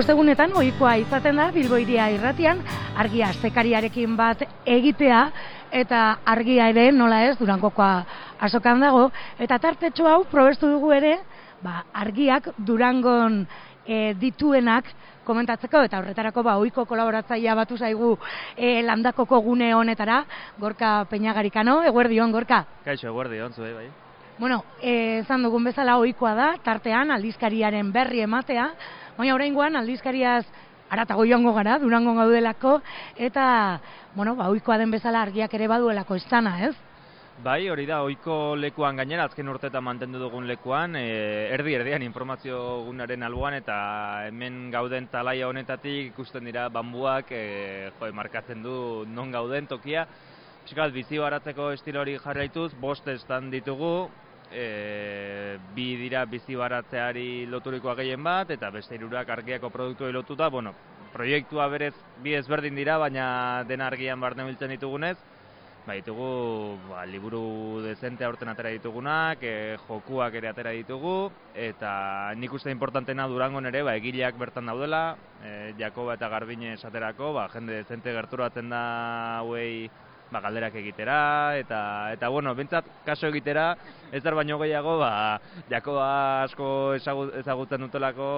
ostegunetan ohikoa izaten da Bilboiria irratian argia astekariarekin bat egitea eta argia ere nola ez Durangokoa asokan dago. Eta tartetxo hau probestu dugu ere ba, argiak Durangon e, dituenak komentatzeko eta horretarako ba ohiko kolaboratzailea batu zaigu e, landakoko gune honetara Gorka Peñagarikano. Eguerdion Gorka. Kaixo eguerdion zuei bai Bueno, eh, esan dugun bezala ohikoa da, tartean aldizkariaren berri ematea, baina oraingoan aldizkariaz aratago joango gara, durango gaudelako, eta, bueno, ba, ohikoa den bezala argiak ere baduelako estana, ez? Bai, hori da, ohiko lekuan gainera, azken urteetan mantendu dugun lekuan, e, erdi erdian informazio gunaren alboan, eta hemen gauden talaia honetatik ikusten dira bambuak, e, jo, markatzen du non gauden tokia, Piskat, bizi baratzeko estilo hori jarraituz, bost estan ditugu, e, bi dira bizi baratzeari loturikoa gehien bat, eta beste irurak argiako produktu lotuta, bueno, proiektua berez bi ezberdin dira, baina den argian barne biltzen ditugunez, ba, ditugu ba, liburu dezente aurten atera ditugunak, e, jokuak ere atera ditugu, eta nik uste importantena durango ere, ba, egileak bertan daudela, e, Jakoba eta Garbine esaterako, ba, jende dezente gerturatzen da hauei ba, galderak egitera, eta, eta bueno, bintzat, kaso egitera, ez dar baino gehiago, ba, Jakoba asko ezagutzen dutelako,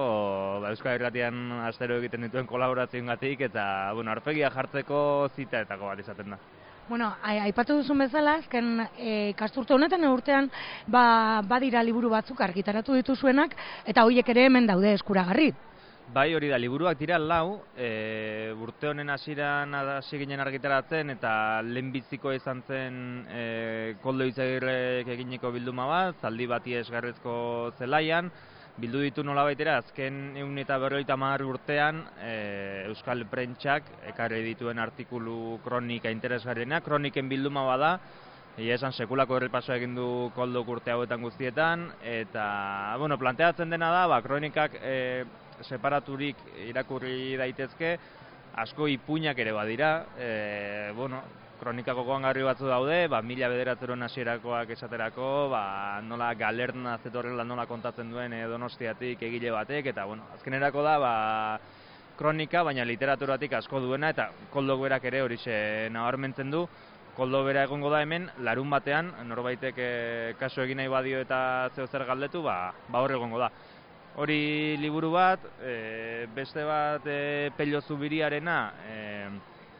ba, Euskal Herratian astero egiten dituen kolaborazioen gatik, eta, bueno, arpegia jartzeko zita eta bat izaten da. Bueno, aipatu duzun bezala, azken e, kasturte honetan urtean ba, badira liburu batzuk argitaratu dituzuenak, eta horiek ere hemen daude eskuragarri. Bai, hori da, liburuak dira lau, e, urte honen hasieran hasi ginen argitaratzen eta lehenbiziko izan zen e, koldo izagirrek egineko bilduma bat, zaldi bati esgarrezko zelaian, bildu ditu nola baitera, azken egun eta berroita urtean e, Euskal Prentxak ekarri dituen artikulu kronika interesgarriena, kroniken bilduma bada, Ia esan sekulako errepaso egin du koldo urte hauetan guztietan, eta, bueno, planteatzen dena da, ba, kronikak e, separaturik irakurri daitezke, asko ipuinak ere badira, e, bueno, kronikako goangarri batzu daude, ba, mila bederatzeron hasierakoak esaterako, ba, nola galerna zetorrela nola kontatzen duen e, donostiatik egile batek, eta bueno, azkenerako da, ba, kronika, baina literaturatik asko duena, eta koldo berak ere hori ze nabarmentzen du, koldo bera egongo da hemen, larun batean, norbaitek e, kaso egin nahi badio eta zeo zer galdetu, ba, ba hor egongo da. Hori liburu bat, e, beste bat e, pello zubiriarena, e,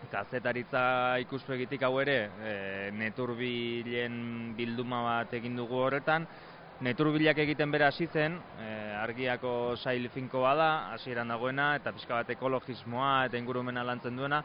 kazetaritza ikuspegitik hau ere, e, neturbilen bilduma bat egin dugu horretan, neturbilak egiten bera hasi zen, e, argiako sail finko bada, hasieran dagoena, eta pixka bat ekologismoa eta ingurumena lantzen duena,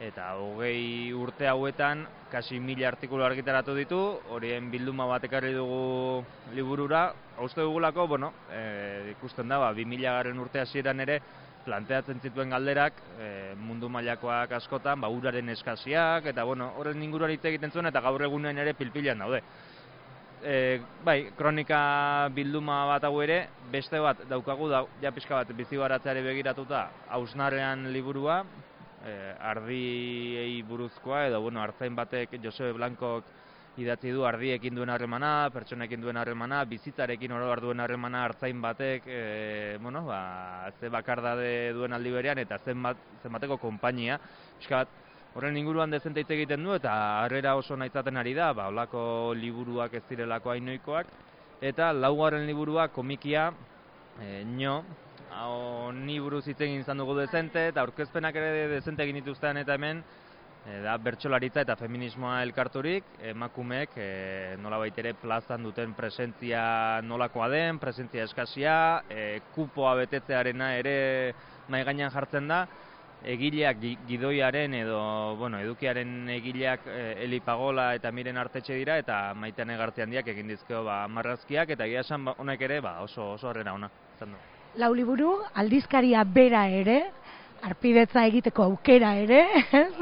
eta hogei urte hauetan kasi mila artikulu argitaratu ditu, horien bilduma bat ekarri dugu liburura. Hauste dugulako, bueno, e, ikusten da, ba, bi mila garen urte hasieran ere planteatzen zituen galderak e, mundu mailakoak askotan, ba, uraren eskaziak, eta bueno, horren inguruan hitz egiten zuen, eta gaur egunen ere pilpilan daude. E, bai, kronika bilduma bat hau ere, beste bat daukagu, da, ja pixka bat bizi begiratuta, hausnarrean liburua, e, ardiei buruzkoa edo bueno, artzain batek Josebe Blankok idatzi du ardiekin duen harremana, pertsonekin duen harremana, bizitzarekin oro duen harremana artzain batek, e, bueno, ba, ze bakardade duen aldi berean eta zenbat zenbateko konpainia. Eska bat, horren inguruan dezente hitz egiten du eta harrera oso naitzaten ari da, ba holako liburuak ez direlako ainoikoak eta laugarren liburua komikia e, nio, hau buruz hitz egin izan dugu dezente, eta aurkezpenak ere dezente egin dituztean eta hemen, e, da bertsolaritza eta feminismoa elkarturik, emakumeek e, nola baitere plazan duten presentzia nolakoa den, presentzia eskasia, e, kupoa betetzearena ere nahi gainean jartzen da, egileak gidoiaren edo bueno, edukiaren egileak e, Eli Pagola eta Miren Artetxe dira eta Maitean Egartzean diak egin dizkeo ba, marrazkiak eta egia esan ba, honek ere ba, oso oso harrera ona izan du lauliburu, aldizkaria bera ere, arpidetza egiteko aukera ere,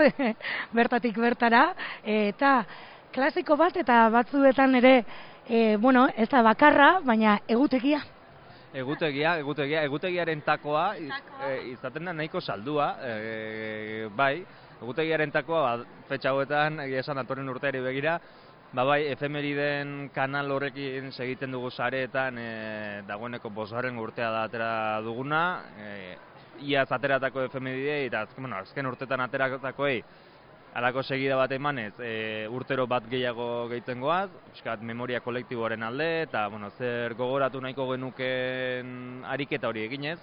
bertatik bertara, eta klasiko bat eta batzuetan ere, e, bueno, ez da bakarra, baina egutegia. Egutegia, egutegia, egutegiaren takoa, e, izaten da nahiko saldua, e, bai, egutegiaren takoa, ba, fetxa hauetan, egia esan atoren urteari begira, Ba bai, efemeriden kanal horrekin segitzen dugu sareetan e, dagoeneko bosgarren urtea da atera duguna. E, iaz ateratako efemididei eta azken, bueno, azken urtetan ateratakoei alako segida bat emanez, e, urtero bat gehiago gehitzen goaz, piskat memoria kolektiboaren alde, eta bueno, zer gogoratu nahiko genuken ariketa hori eginez,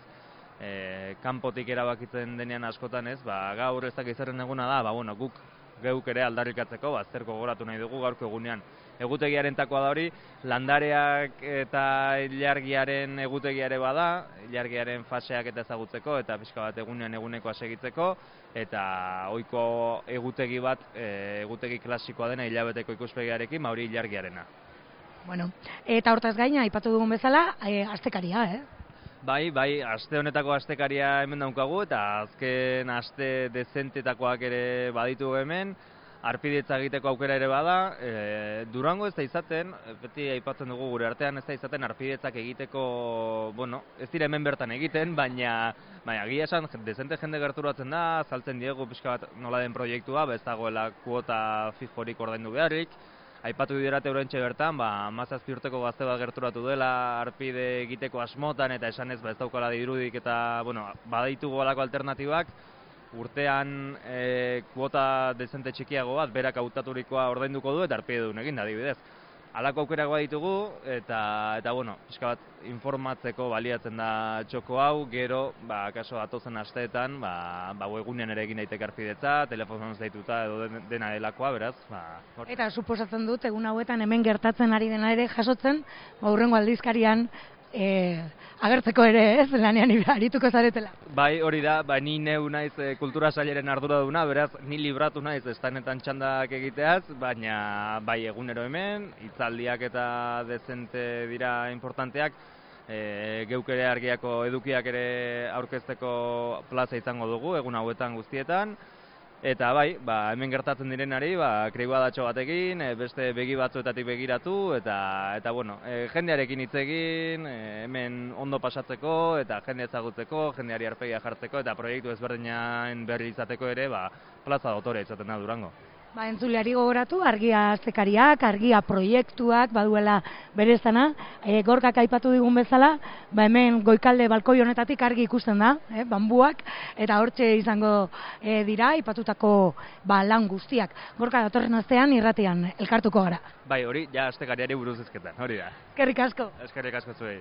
e, kanpotik erabakitzen denean askotan ez, ba, gaur ez dakiz eguna da, ba, bueno, guk geuk ere aldarrikatzeko, ba, zer gogoratu nahi dugu gaurko egunean. Egutegiaren takoa da hori, landareak eta ilargiaren egutegiare bada, ilargiaren faseak eta ezagutzeko, eta pixka bat egunean eguneko segitzeko, eta ohiko egutegi bat, e, egutegi klasikoa dena hilabeteko ikuspegiarekin, mauri ba, ilargiarena. Bueno, eta hortaz gaina, aipatu dugun bezala, e, astekaria, eh? Bai, bai, aste honetako astekaria hemen daukagu eta azken aste dezentetakoak ere baditu hemen, arpidetza egiteko aukera ere bada, e, Durango ez da izaten, beti aipatzen dugu gure artean ez da izaten arpidetzak egiteko, bueno, ez dira hemen bertan egiten, baina baina agia esan dezente jende gerturatzen da, saltzen diegu pixka bat nola den proiektua, bez dagoela kuota fijorik ordaindu beharrik, aipatu diderate horrentxe bertan, ba, mazazpi urteko gazte bat gerturatu dela, arpide egiteko asmotan, eta esan ez, ba, ez daukala dirudik, eta, bueno, badaitu golako alternatibak, urtean e, kuota dezente txikiago bat, berak hautaturikoa ordainduko du, eta arpide duen egin da, dibidez alako aukerak ditugu eta eta bueno, pixka bat informatzeko baliatzen da txoko hau, gero, ba, kaso atozen asteetan, ba, ba egunean ere egin daiteke arpidetza, telefonoan zaituta edo dena delakoa, beraz, ba, Eta suposatzen dut, egun hauetan hemen gertatzen ari dena ere jasotzen, ba, aldizkarian e, agertzeko ere ez, lanean arituko zaretela. Bai, hori da, ba, ni neu naiz e, kultura sailaren ardura duna, beraz, ni libratu naiz estanetan txandak egiteaz, baina bai egunero hemen, hitzaldiak eta dezente dira importanteak, e, geuk ere argiako edukiak ere aurkezteko plaza izango dugu, egun hauetan guztietan, Eta bai, ba, hemen gertatzen direnari, ba, datxo batekin, e, beste begi batzuetatik begiratu, eta, eta bueno, e, jendearekin hitz egin, e, hemen ondo pasatzeko, eta jende ezagutzeko, jendeari arpegia jartzeko, eta proiektu ezberdinain berri izateko ere, ba, plaza dotore izaten da durango. Ba, entzuleari gogoratu, argia aztekariak, argia proiektuak, baduela berezana, e, gorkak aipatu digun bezala, ba, hemen goikalde balkoi honetatik argi ikusten da, e, bambuak, eta hortxe izango e, dira, aipatutako ba, lan guztiak. Gorka datorren astean irratean elkartuko gara. Bai, hori, ja aztekariari buruz ezketan, hori da. Eskerrik asko. Eskerrik asko zuei.